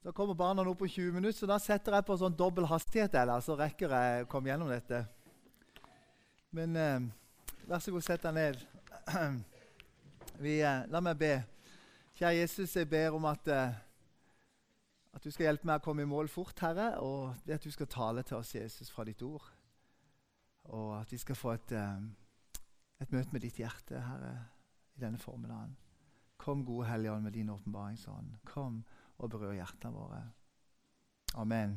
Da kommer barna nå på 20 minutter, så da setter jeg på sånn dobbel hastighet. Eller, så rekker jeg å komme gjennom dette. Men eh, vær så god, sett deg ned. Vi, eh, la meg be. Kjære Jesus, jeg ber om at, eh, at du skal hjelpe meg å komme i mål fort, Herre, og det at du skal tale til oss, Jesus, fra ditt ord. Og at vi skal få et, eh, et møte med ditt hjerte, Herre, i denne formiddagen. Kom, gode Hellige Ånd, med din åpenbaringsånd. Kom og berør hjertene våre. Amen.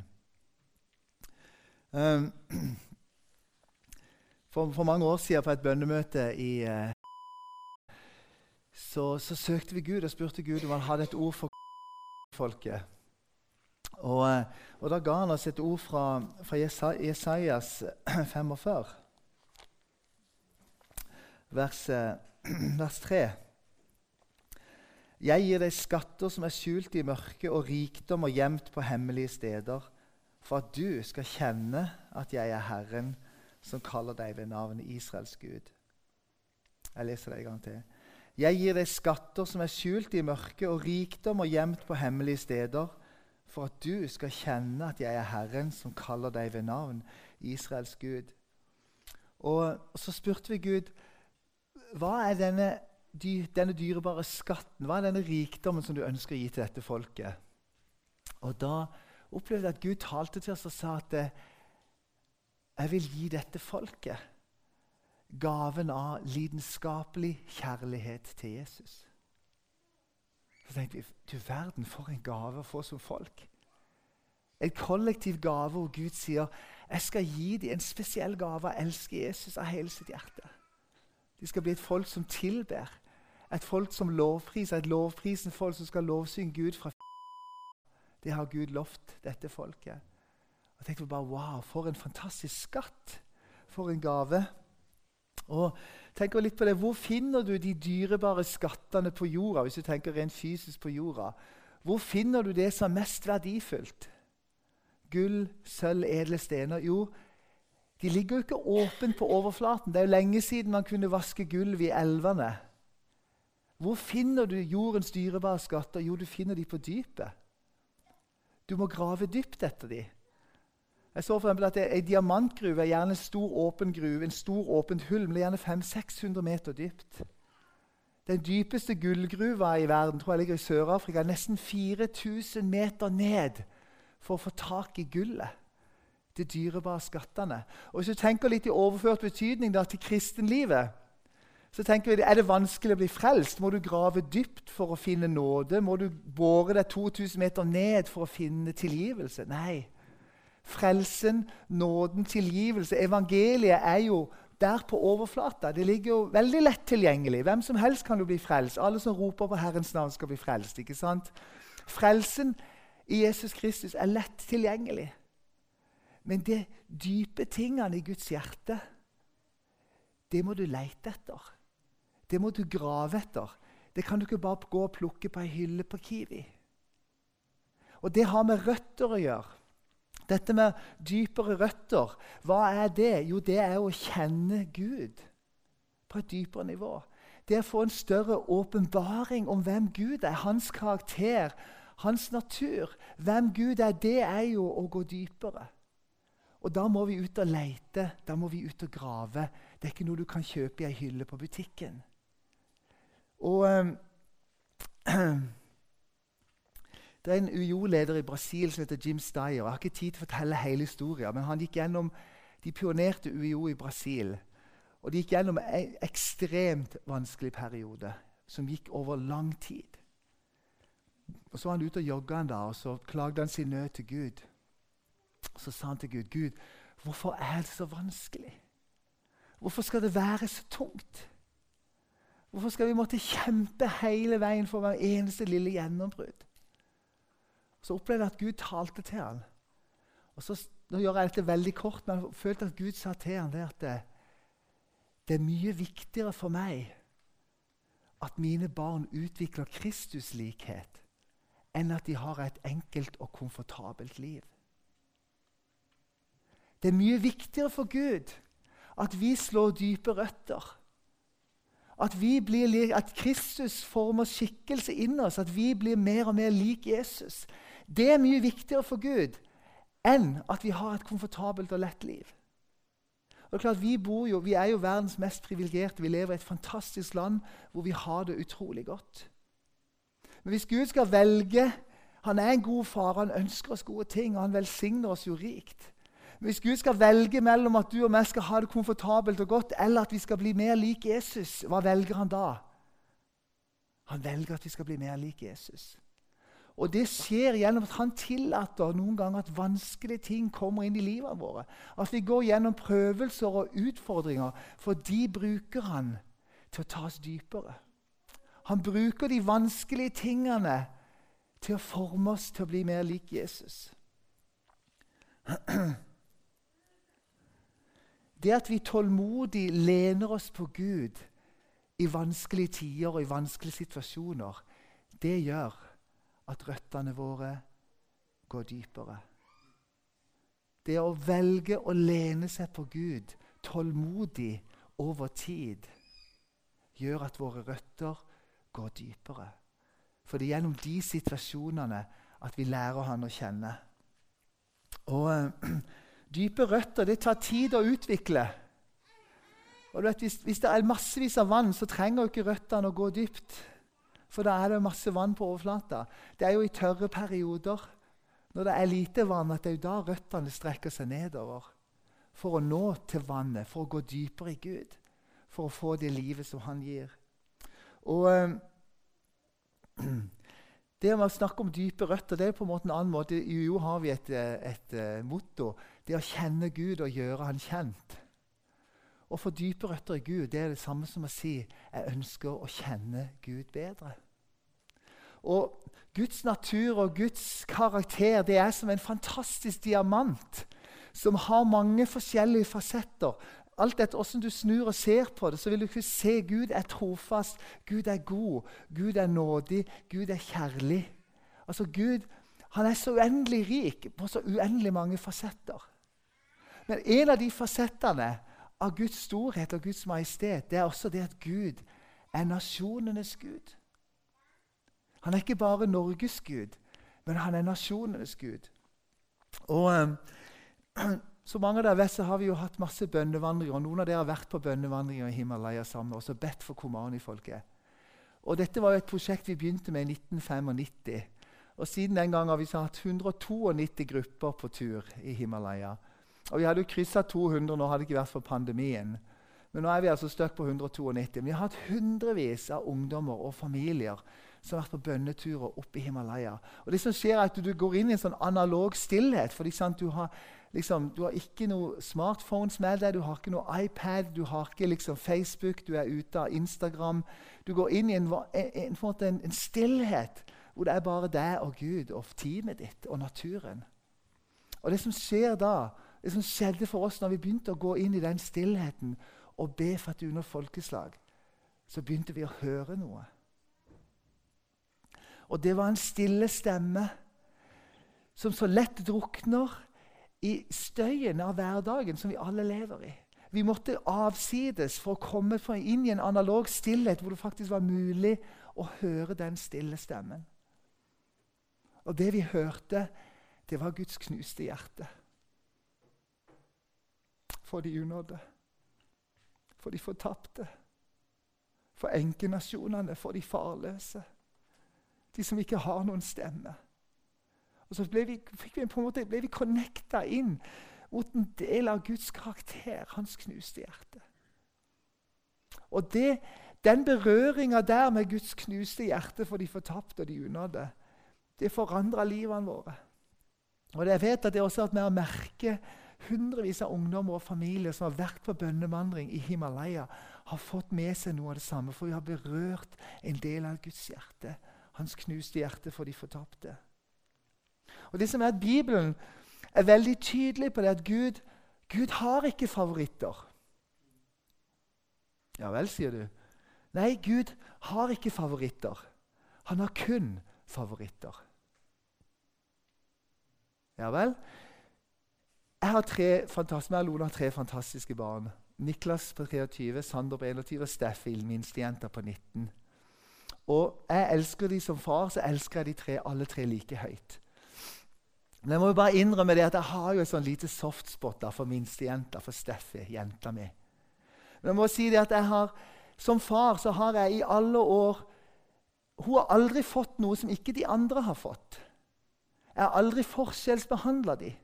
Um, for, for, mange år siden på et bønnemøte i uh, så, så, søkte vi Gud og spurte Gud om han hadde et ord for folket. Og, uh, og da ga han oss et ord fra, fra Jesajas 45, vers, vers 3. Jeg gir deg skatter som er skjult i mørket, og rikdom og gjemt på hemmelige steder, for at du skal kjenne at jeg er Herren, som kaller deg ved navnet Israels Gud. Jeg leser det en gang til. Jeg gir deg skatter som er skjult i mørket, og rikdom og gjemt på hemmelige steder, for at du skal kjenne at jeg er Herren, som kaller deg ved navn, Israels Gud. Og så spurte vi Gud hva er denne denne dyrebare skatten? Hva er denne rikdommen som du ønsker å gi til dette folket? Og Da opplevde jeg at Gud talte til oss og sa at eh, jeg vil gi dette folket gaven av lidenskapelig kjærlighet til Jesus. Så tenkte vi du verden, for en gave å få som folk. En kollektiv gave hvor Gud sier jeg skal gi dem en spesiell gave å elske Jesus av hele sitt hjerte. De skal bli et folk som tilber et folk som lovpriser, et lovprisende folk som skal lovsynge Gud fra Det har Gud lovt dette folket. Og jeg tenkte bare, Wow, for en fantastisk skatt! For en gave. Og tenk litt på det, Hvor finner du de dyrebare skattene på jorda? hvis du tenker rent fysisk på jorda? Hvor finner du det som er mest verdifullt? Gull, sølv, edle stener? Jo, de ligger jo ikke åpent på overflaten. Det er jo lenge siden man kunne vaske gulv i elvene. Hvor finner du jordens dyrebare skatter? Jo, du finner de på dypet. Du må grave dypt etter dem. Jeg så for at En diamantgruve er gjerne en stor, åpen gruve, en stor, åpent hull, men er gjerne 500-600 meter dypt. Den dypeste gullgruva i verden tror jeg ligger i Sør-Afrika, nesten 4000 meter ned for å få tak i gullet. De dyrebare skattene. Og Hvis du tenker litt i overført betydning da, til kristenlivet, så tenker vi, Er det vanskelig å bli frelst? Må du grave dypt for å finne nåde? Må du bore deg 2000 meter ned for å finne tilgivelse? Nei. Frelsen, nåden, tilgivelse, evangeliet er jo der på overflata. Det ligger jo veldig lett tilgjengelig. Hvem som helst kan jo bli frelst. Alle som roper på Herrens navn, skal bli frelst. ikke sant? Frelsen i Jesus Kristus er lett tilgjengelig. Men de dype tingene i Guds hjerte, det må du leite etter. Det må du grave etter. Det kan du ikke bare gå og plukke på ei hylle på Kiwi. Og det har med røtter å gjøre. Dette med dypere røtter, hva er det? Jo, det er å kjenne Gud på et dypere nivå. Det er å få en større åpenbaring om hvem Gud er, hans karakter, hans natur. Hvem Gud er, det er jo å gå dypere. Og Da må vi ut og leite, da må vi ut og grave. Det er ikke noe du kan kjøpe i ei hylle på butikken. Og eh, Det er en UiO-leder i Brasil som heter Jim Steyer. Jeg har ikke tid til å fortelle hele historien, men han gikk gjennom, De pionerte UiO i Brasil. Og de gikk gjennom en ekstremt vanskelig periode som gikk over lang tid. Og Så var han ute og jogga en dag, og så klagde han sin nød til Gud. Og Så sa han til Gud, 'Gud, hvorfor er det så vanskelig? Hvorfor skal det være så tungt?' Hvorfor skal vi måtte kjempe hele veien for hver eneste lille gjennombrudd? Så opplevde jeg at Gud talte til ham. Og så, nå gjør jeg dette veldig kort, men jeg følte at Gud sa til ham det at det, det er mye viktigere for meg at mine barn utvikler Kristuslikhet, enn at de har et enkelt og komfortabelt liv. Det er mye viktigere for Gud at vi slår dype røtter at, blir, at, Kristus former skikkelse inn oss, at vi blir mer og mer lik Jesus. Det er mye viktigere for Gud enn at vi har et komfortabelt og lett liv. Og det er klart, Vi, jo, vi er jo verdens mest privilegerte. Vi lever i et fantastisk land hvor vi har det utrolig godt. Men hvis Gud skal velge Han er en god far, han ønsker oss gode ting, og han velsigner oss jo rikt. Hvis Gud skal velge mellom at du og meg skal ha det komfortabelt og godt, eller at vi skal bli mer lik Jesus, hva velger han da? Han velger at vi skal bli mer lik Jesus. Og det skjer gjennom at han tillater noen ganger at vanskelige ting kommer inn i livet våre. At vi går gjennom prøvelser og utfordringer, for de bruker han til å ta oss dypere. Han bruker de vanskelige tingene til å forme oss til å bli mer lik Jesus. Det at vi tålmodig lener oss på Gud i vanskelige tider og i vanskelige situasjoner, det gjør at røttene våre går dypere. Det å velge å lene seg på Gud tålmodig over tid gjør at våre røtter går dypere. For det er gjennom de situasjonene at vi lærer Han å kjenne. Og øh, Dype røtter det tar tid å utvikle. Og du vet, hvis, hvis, det er massevis av vann, så trenger ikke røttene å gå dypt. For da er det masse vann på overflata. Det er jo i tørre perioder, når det er lite vann, at det er jo da røttene strekker seg nedover. For å nå til vannet, for å gå dypere i Gud. For å få det livet som Han gir. Og øh, Det å snakke om dype røtter det er på en måte en annen måte. I UiO har vi et, eh, et, et, eh, motto. Det å kjenne Gud og gjøre Han kjent. Å få dype røtter i Gud det er det samme som å si jeg ønsker å kjenne Gud bedre. Og Guds natur og Guds karakter det er som en fantastisk diamant som har mange forskjellige fasetter. Alt etter hvordan du snur og ser på det, så vil du ikke se Gud er trofast, Gud er god, Gud er nådig, Gud er kjærlig. Altså Gud han er så uendelig rik på så uendelig mange fasetter. Men en av de fasettene av Guds storhet og Guds majestet det er også det at Gud er nasjonenes Gud. Han er ikke bare Norges Gud, men han er nasjonenes Gud. Og um, Som mange av dere så har vi jo hatt masse bønnevandringer. Noen av dere har vært på bønnevandringer i Himalaya sammen og bedt for Komani-folket. Og Dette var jo et prosjekt vi begynte med i 1995. Og Siden den gang har vi hatt 192 grupper på tur i Himalaya. Og Vi hadde jo kryssa 200 nå hadde det ikke vært for pandemien. Men nå er vi altså støtt på 192. Men vi har hatt hundrevis av ungdommer og familier som har vært på bønneturer oppe i Himalaya. Og det som skjer er at du går inn i en sånn analog stillhet. fordi sant, du har liksom, du har ikke noe smartphones med deg, du har ikke noe iPad, du har ikke liksom Facebook, du er ute av Instagram. Du går inn i en, en, en, en stillhet hvor det er bare deg og Gud og teamet ditt og naturen. Og Det som skjer da, det som skjedde for oss når vi begynte å gå inn i den stillheten og be for et under folkeslag, så begynte vi å høre noe. Og det var en stille stemme som så lett drukner i støyen av hverdagen som vi alle lever i. Vi måtte avsides for å komme inn i en analog stillhet hvor det faktisk var mulig å høre den stille stemmen. Og det vi hørte, det var Guds knuste hjerte. For de unådde, for de fortapte, for enkenasjonene, for de farløse. De som ikke har noen stemme. Og så ble vi, vi på en måte, ble vi connecta inn mot en del av Guds karakter, hans knuste hjerte. Og det, Den berøringa der med Guds knuste hjerte for de fortapte og de unådde, det forandra livene våre. Og Jeg vet at det også at vi har merket hundrevis av ungdommer og familier som har vært på bønnevandring i Himalaya, har fått med seg noe av det samme, for vi har berørt en del av Guds hjerte. Hans knuste hjerte for de fortapte. Og det som er at Bibelen er veldig tydelig på det at Gud, Gud har ikke favoritter. Ja vel, sier du. Nei, Gud har ikke favoritter. Han har kun favoritter. Ja vel? Jeg har tre har tre fantastiske barn. Niklas på 23, Sander på 21 og Steffi, minstejenta på 19. Og jeg elsker de som far, så elsker jeg de tre, alle tre like høyt. Men jeg må jo bare innrømme det at jeg har jo et sånn lite softspot da, for minstejenta, for Steffi, jenta mi. Men jeg må si det at jeg har, som far så har jeg i alle år Hun har aldri fått noe som ikke de andre har fått. Jeg har aldri forskjellsbehandla dem.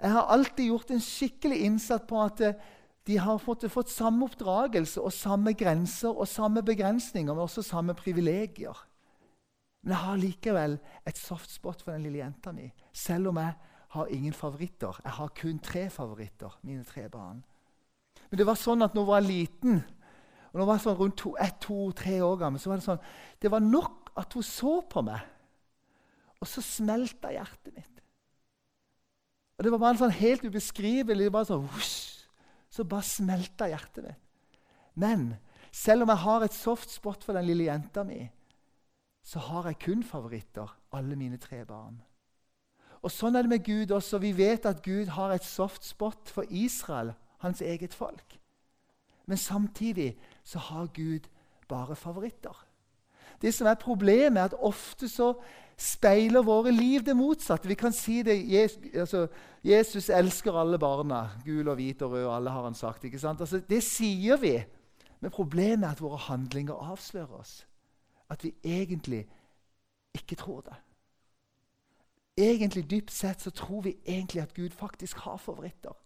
Jeg har alltid gjort en skikkelig innsats på at eh, de har fått, fått samme oppdragelse og samme grenser og samme begrensninger, men også samme privilegier. Men jeg har likevel et softspot for den lille jenta mi, selv om jeg har ingen favoritter. Jeg har kun tre favoritter, mine tre barn. Men det var sånn at når jeg var liten, og når jeg var sånn rundt ett, to, tre år gammel, så var det sånn Det var nok at hun så på meg, og så smelta hjertet mitt. Og Det var bare sånn helt ubeskrivelig. bare sånn, husk, Så bare smelta hjertet mitt. Men selv om jeg har et soft spot for den lille jenta mi, så har jeg kun favoritter, alle mine tre barn. Og Sånn er det med Gud også. Vi vet at Gud har et soft spot for Israel, hans eget folk. Men samtidig så har Gud bare favoritter. Det som er Problemet, er at ofte så speiler våre liv det motsatte. Vi kan si det, Jesus, altså, Jesus elsker alle barna. Gul og hvit og rød, alle har han sagt. ikke sant? Altså, det sier vi. Men problemet er at våre handlinger avslører oss. At vi egentlig ikke tror det. Egentlig Dypt sett så tror vi egentlig at Gud faktisk har favoritter.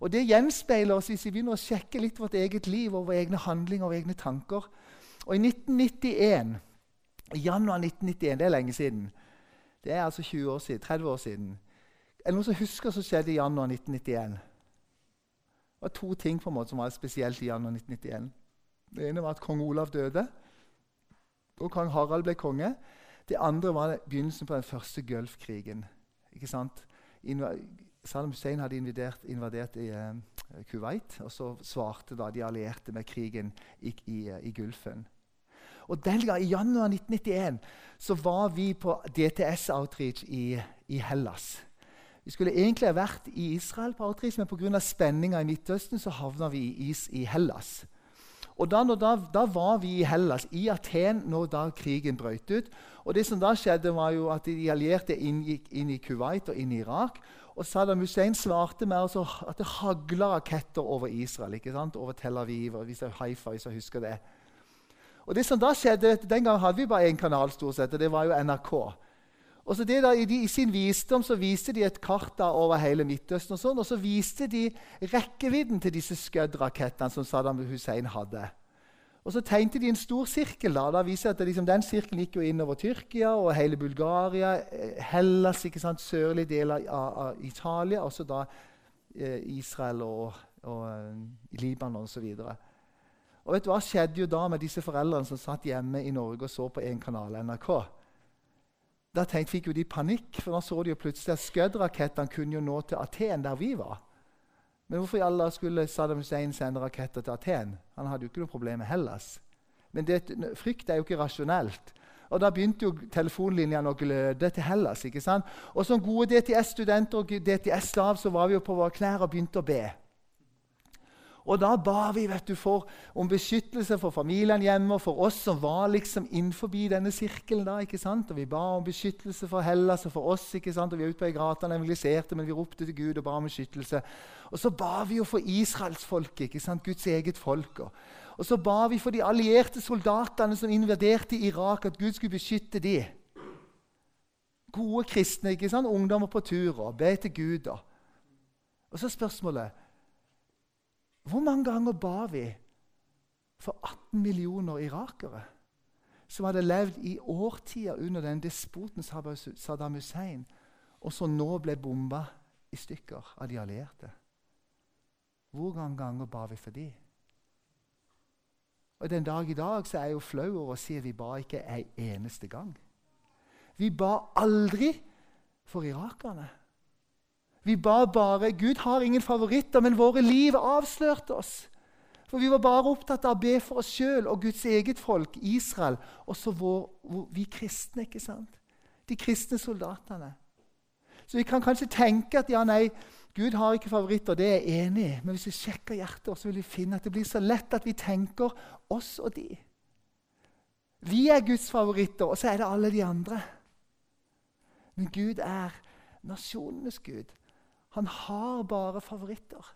Og Det gjenspeiler oss hvis vi begynner å sjekke litt vårt eget liv og våre egne handlinger og egne tanker. Og I 1991 i januar 1991, det er lenge siden. Det er altså 20 år siden, 30 år siden. Er det noen som husker hva som skjedde i januar 1991? Det var to ting på en måte som var spesielt i januar 1991. Det ene var at kong Olav døde, og kong Harald ble konge. Det andre var begynnelsen på den første Gulfkrigen. Ikke sant? Saddam Hussein hadde invadert, invadert i uh, Kuwait, og så svarte da de allierte med krigen i, i, i Gulfen. Og den gang, I januar 1991 så var vi på DTS Outreach i, i Hellas. Vi skulle egentlig ha vært i Israel, på outreach, men pga. spenninga i Midtøsten så havna vi i, is i Hellas. Og da, da, da, var vi i Hellas, i Aten, når da krigen brøt ut. Og det som da skjedde var jo at De allierte inngikk inn i Kuwait og inn i Irak. Og Saddam Hussein svarte med altså at det hagla raketter over Israel. ikke sant? Over Tel Aviv og Haifa, hvis jeg husker det. Og det som da skjedde, Den gangen hadde vi bare én kanal, stort sett, og det var jo NRK. Og så det da, i, de, I sin visdom så viste de et kart da over hele Midtøsten, og sånn, og så viste de rekkevidden til disse Scud-rakettene som Saddam Hussein hadde. Og Så tegnte de en stor sirkel. da, da viser at liksom, Den sirkelen gikk jo innover Tyrkia og hele Bulgaria, eh, Hellas, ikke sant, sørlige deler av, av Italia, og så da eh, Israel og, og eh, Libanon osv. Og vet du hva skjedde jo da med disse foreldrene som satt hjemme i Norge og så på en kanal, NRK? Da tenkte, fikk jo de panikk, for da så de jo plutselig at Scud-rakettene kunne jo nå til Aten, der vi var. Men hvorfor i alle skulle Saddam Hussein sende raketter til Aten? Han hadde jo ikke noe problem med Hellas. Men det, frykt er jo ikke rasjonelt. Og Da begynte jo telefonlinjene å gløde til Hellas. ikke sant? Og Som gode DTS-studenter og DTS-stav så var vi jo på våre knær og begynte å be. Og da ba vi vet du, for, om beskyttelse for familien hjemme og for oss som var liksom innenfor denne sirkelen. da, ikke sant? Og Vi ba om beskyttelse for Hellas og for oss. ikke sant? Og Vi var ute på Egratan og evangeliserte, men vi ropte til Gud og ba om beskyttelse. Og så ba vi jo for israelsfolket, ikke sant? Guds eget folk. Og, så ba vi for de allierte soldatene som invaderte Irak, at Gud skulle beskytte dem. Gode kristne, ikke sant? ungdommer på tur og be til Gud. da. Og så spørsmålet hvor mange ganger ba vi for 18 millioner irakere som hadde levd i årtier under den despoten Saddam Hussein, og som nå ble bomba i stykker av de allierte? Hvor mange ganger ba vi for dem? Og Den dag i dag så er jeg jo flau over å si at vi ba ikke en eneste gang. Vi ba aldri for irakerne. Vi ba bare Gud har ingen favoritter, men våre liv avslørte oss. For vi var bare opptatt av å be for oss sjøl og Guds eget folk, Israel. og så vi kristne, ikke sant? De kristne soldatene. Så vi kan kanskje tenke at ja, nei, Gud har ikke favoritter. Det er jeg enig i. Men hvis vi sjekker hjertet, så vil vi finne at det blir så lett at vi tenker oss og de. Vi er Guds favoritter, og så er det alle de andre. Men Gud er nasjonenes Gud. Han har bare favoritter.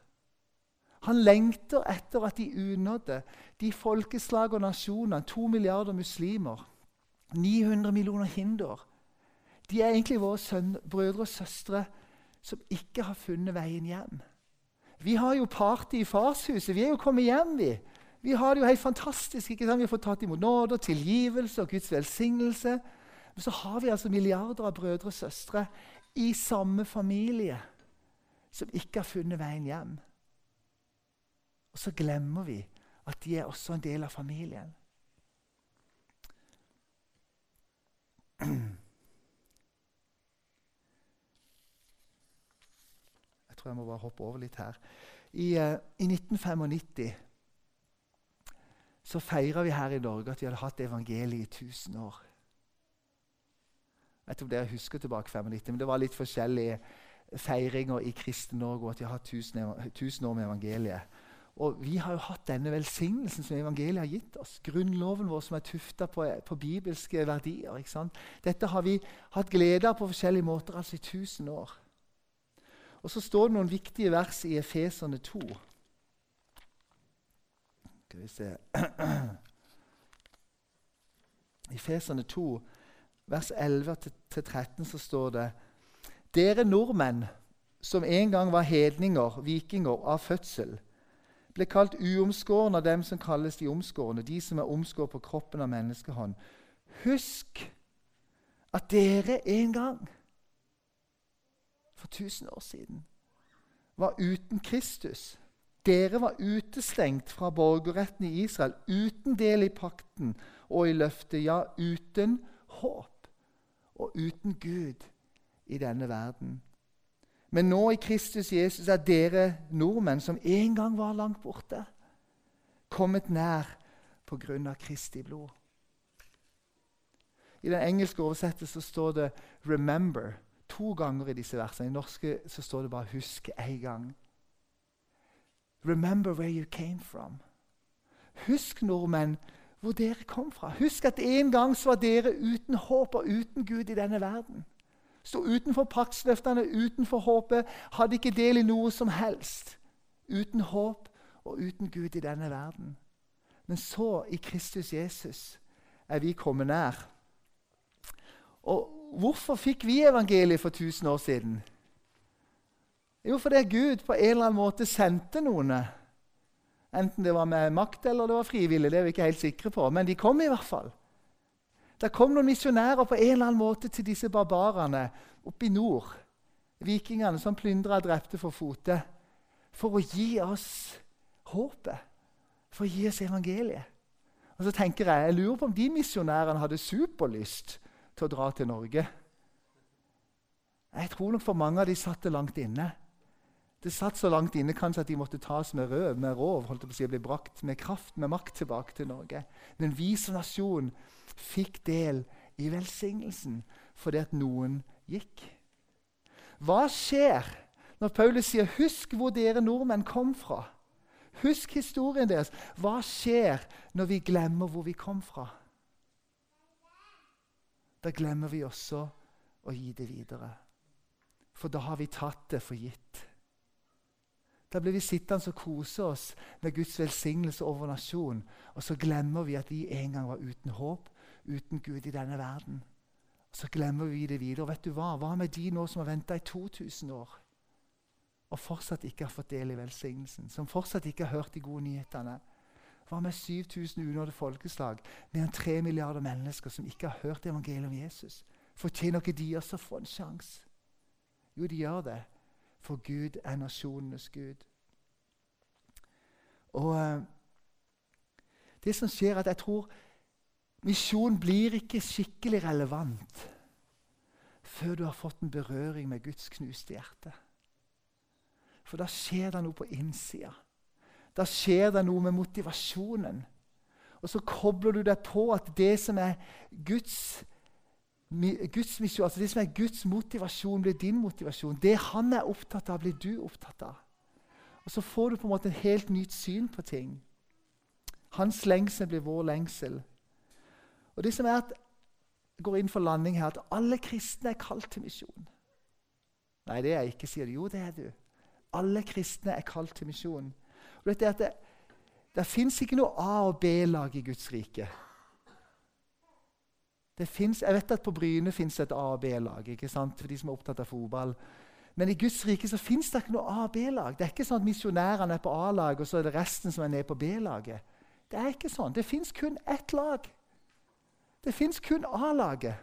Han lengter etter at de unådde, de folkeslag og nasjoner, to milliarder muslimer, 900 millioner hinduer De er egentlig våre sønner, brødre og søstre som ikke har funnet veien hjem. Vi har jo party i farshuset. Vi er jo kommet hjem, vi. Vi har det jo helt fantastisk. ikke sant? Vi fått tatt imot nåde og tilgivelse og Guds velsignelse. Men så har vi altså milliarder av brødre og søstre i samme familie som ikke har funnet veien hjem. Og så glemmer vi at de er også en del av familien. Jeg tror jeg må bare hoppe over litt her. I, uh, i 1995 så feira vi her i Norge at vi hadde hatt evangeliet i 1000 år. Jeg vet ikke om dere husker tilbake 95, men det var litt forskjellige feiringer i Kristen-Norge, og at vi har hatt 1000 år med evangeliet. Og Vi har jo hatt denne velsignelsen som evangeliet har gitt oss. Grunnloven vår som er tufta på, på, bibelske verdier. ikke sant? Dette har vi hatt glede av på forskjellige måter altså i tusen år. Og Så står det noen viktige vers i Efeserne 2. Skal vi se I Efeserne 2, vers 11-13, så står det Dere nordmenn, som en gang var hedninger, vikinger, av fødsel, ble kalt uomskårne av dem som kalles de omskårne, de som er omskåret på kroppen av menneskehånd. Husk at dere en gang, for tusen år siden, var uten Kristus. Dere var utestengt fra borgerretten i Israel, uten del i pakten og i løftet, ja, uten håp og uten Gud i denne verden. Men nå i Kristus Jesus er dere nordmenn som en gang var langt borte, kommet nær på grunn av Kristi blod. I den engelske oversettelsen står det 'remember' to ganger i disse versene. I norske så står det bare 'husk' én gang. Remember where you came from. Husk, nordmenn, hvor dere kom fra. Husk at en gang så var dere uten håp og uten Gud i denne verden. Sto utenfor paktsløftene, utenfor håpet, hadde ikke del i noe som helst. Uten håp og uten Gud i denne verden. Men så, i Kristus Jesus, er vi kommet nær. Og hvorfor fikk vi evangeliet for 1000 år siden? Jo, fordi Gud på en eller annen måte sendte noen. Enten det var med makt eller det var frivillig. det er vi ikke helt sikre på, Men de kom i hvert fall. Det kom noen misjonærer på en eller annen måte til disse barbarene oppe i nord. Vikingene som plyndra og drepte for fote. For å gi oss håpet. For å gi oss evangeliet. Og så tenker Jeg jeg lurer på om de misjonærene hadde superlyst til å dra til Norge. Jeg tror nok for mange av de satt det langt inne. Det satt så langt inne kanskje at de måtte tas med røv, med rov, holdt på å si, bli brakt med kraft, med makt tilbake til Norge. Men vi som nasjon fikk del i velsignelsen fordi at noen gikk. Hva skjer når Paulus sier 'husk hvor dere nordmenn kom fra'? Husk historien deres. Hva skjer når vi glemmer hvor vi kom fra? Da glemmer vi også å gi det videre. For da har vi tatt det for gitt. Da blir vi sittende og kose oss med Guds velsignelse over nasjonen. Og så glemmer vi at vi en gang var uten håp, uten Gud i denne verden. Og Så glemmer vi det videre. Og vet du hva? Hva med de nå som har venta i 2000 år og fortsatt ikke har fått del i velsignelsen? Som fortsatt ikke har hørt de gode nyhetene? Hva med 7000 unådde folkeslag? Mer enn 3 milliarder mennesker som ikke har hørt evangeliet om Jesus? Fortjener ikke de også å få en sjanse? Jo, de gjør det. For Gud er nasjonenes Gud. Og uh, Det som skjer, er at jeg tror misjon blir ikke skikkelig relevant før du har fått en berøring med Guds knuste hjerte. For da skjer det noe på innsida. Da skjer det noe med motivasjonen. Og så kobler du deg på at det som er Guds Guds misjon, altså Det som er Guds motivasjon, blir din motivasjon. Det han er opptatt av, blir du opptatt av. Og Så får du på en måte en helt nytt syn på ting. Hans lengsel blir vår lengsel. Og det som er at går inn for landing her at alle kristne er kalt til misjon. Nei, det er jeg ikke, sier du. Jo, det er du. Alle kristne er kalt til misjon. Og vet er at det, det fins ikke noe A- og B-lag i Guds rike. Finnes, jeg vet at På Bryne fins et A- og B-lag ikke sant? for de som er opptatt av fotball. Men i Guds rike så fins det ikke noe A- og B-lag. Det er ikke sånn at misjonærene er på A-laget, og så er det resten som er nede på B-laget. Det er ikke sånn. Det fins kun ett lag. Det fins kun A-laget.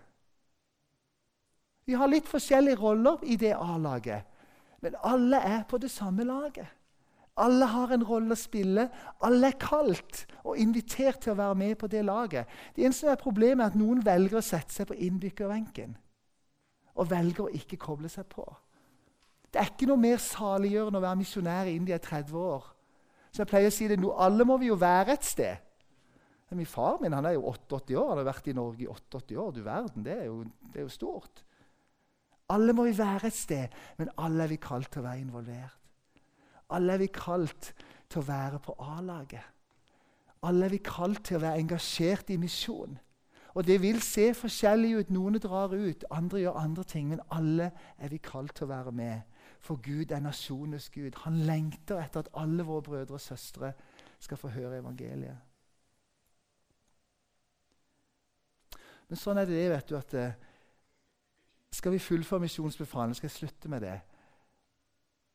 Vi har litt forskjellige roller i det A-laget, men alle er på det samme laget. Alle har en rolle å spille. Alle er kalt og invitert til å være med på det laget. Det eneste er Problemet er at noen velger å sette seg på innbyggerbenken og velger å ikke koble seg på. Det er ikke noe mer saliggjørende å være misjonær i India i 30 år. Så jeg pleier å si det, nå, Alle må vi jo være et sted. Min far min han er jo 88 år, han har vært i Norge i 88 år. Du verden, det er jo, det er jo stort. Alle må vi være et sted, men alle er vi kalt til å være involvert. Alle er vi kalt til å være på A-laget. Alle er vi kalt til å være engasjert i misjon. Og Det vil se forskjellig ut. Noen drar ut, andre gjør andre ting. Men alle er vi kalt til å være med. For Gud er nasjonenes Gud. Han lengter etter at alle våre brødre og søstre skal få høre evangeliet. Men sånn er det, vet du, at eh, skal vi fullføre misjonsbefalingen, skal jeg slutte med det,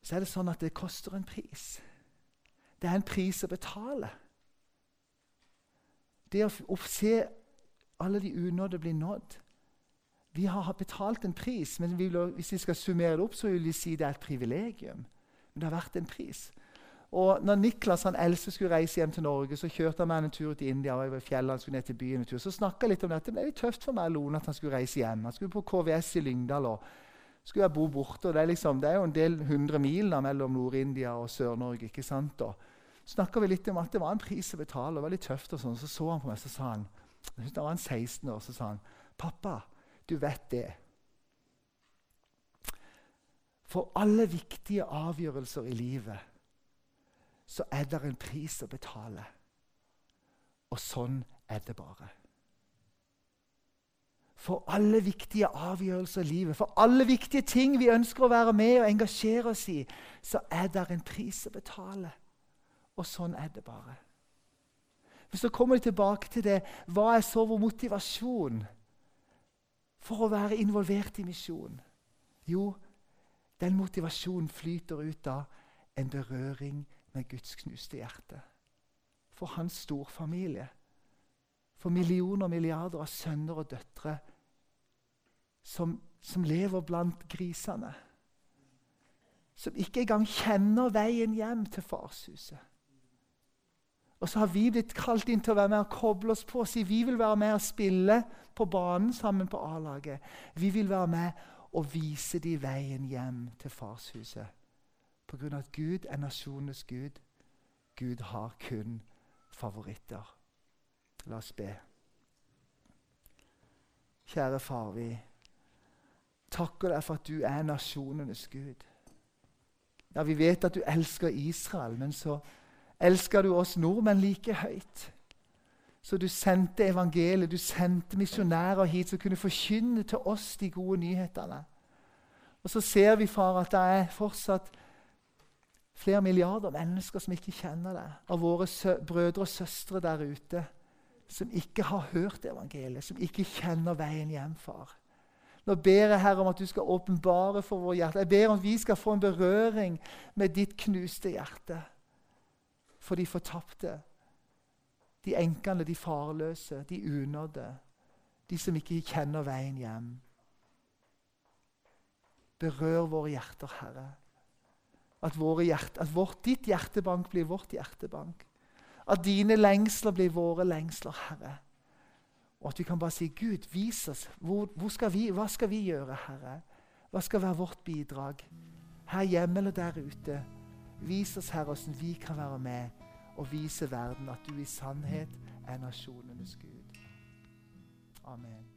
så er det sånn at det koster en pris. Det er en pris å betale. Det å, å se alle de unådde bli nådd Vi har betalt en pris, men vi vil, hvis vi skal summere det opp, så vil vi si det er et privilegium. Men det har vært en pris. Og når Niklas han Else skulle reise hjem til Norge, så kjørte han meg en tur til India. og over fjellet, han skulle ned til byen en tur. Så snakka litt om dette. Det ble litt tøft for meg Lone, at han skulle reise hjem. Han skulle på KVS i Lyngdal. og skulle jeg bo borte. og det er, liksom, det er jo en del hundre mil da, mellom Nord-India og Sør-Norge. ikke sant? Og snakka vi litt om at det var en pris å betale. og det var litt tøft og sånn. Så så han på meg så sa han, jeg synes da var han 16 år, så sa han, 'Pappa, du vet det.' For alle viktige avgjørelser i livet så er det en pris å betale. Og sånn er det bare for alle viktige avgjørelser i livet, for alle viktige ting vi ønsker å være med og engasjere oss i, så er det en pris å betale. Og sånn er det bare. Men så kommer vi tilbake til det hva er så vår motivasjon for å være involvert i misjon? Jo, den motivasjonen flyter ut av en berøring med Guds knuste hjerte. For hans storfamilie. For millioner og milliarder av sønner og døtre som, som lever blant grisene. Som ikke engang kjenner veien hjem til farshuset. Og så har vi blitt kalt inn til å være med og koble oss på. og Si vi vil være med og spille på banen sammen på A-laget. Vi vil være med og vise de veien hjem til farshuset. På grunn av at Gud er nasjonenes Gud. Gud har kun favoritter. La oss be. Kjære far, vi takker deg for at du er nasjonenes Gud. Ja, Vi vet at du elsker Israel, men så elsker du oss nordmenn like høyt. Så du sendte evangeliet, du sendte misjonærer hit som kunne forkynne til oss de gode nyhetene. Og så ser vi, far, at det er fortsatt flere milliarder mennesker som ikke kjenner deg. Av våre brødre og søstre der ute som ikke har hørt evangeliet, som ikke kjenner veien hjem, far. Nå ber jeg Herre om at du skal åpenbare for vår hjerte. Jeg ber om at vi skal få en berøring med ditt knuste hjerte for de fortapte. De enkene, de farløse, de unådde. De som ikke kjenner veien hjem. Berør våre hjerter, Herre. At, hjerte, at vårt, ditt hjertebank blir vårt hjertebank. At dine lengsler blir våre lengsler, Herre. Og at vi kan bare si Gud, vis oss. Hvor, hvor skal vi, hva skal vi gjøre, Herre? Hva skal være vårt bidrag? Her hjemme eller der ute. Vis oss, Herre, hvordan vi kan være med og vise verden at du i sannhet er nasjonenes Gud. Amen.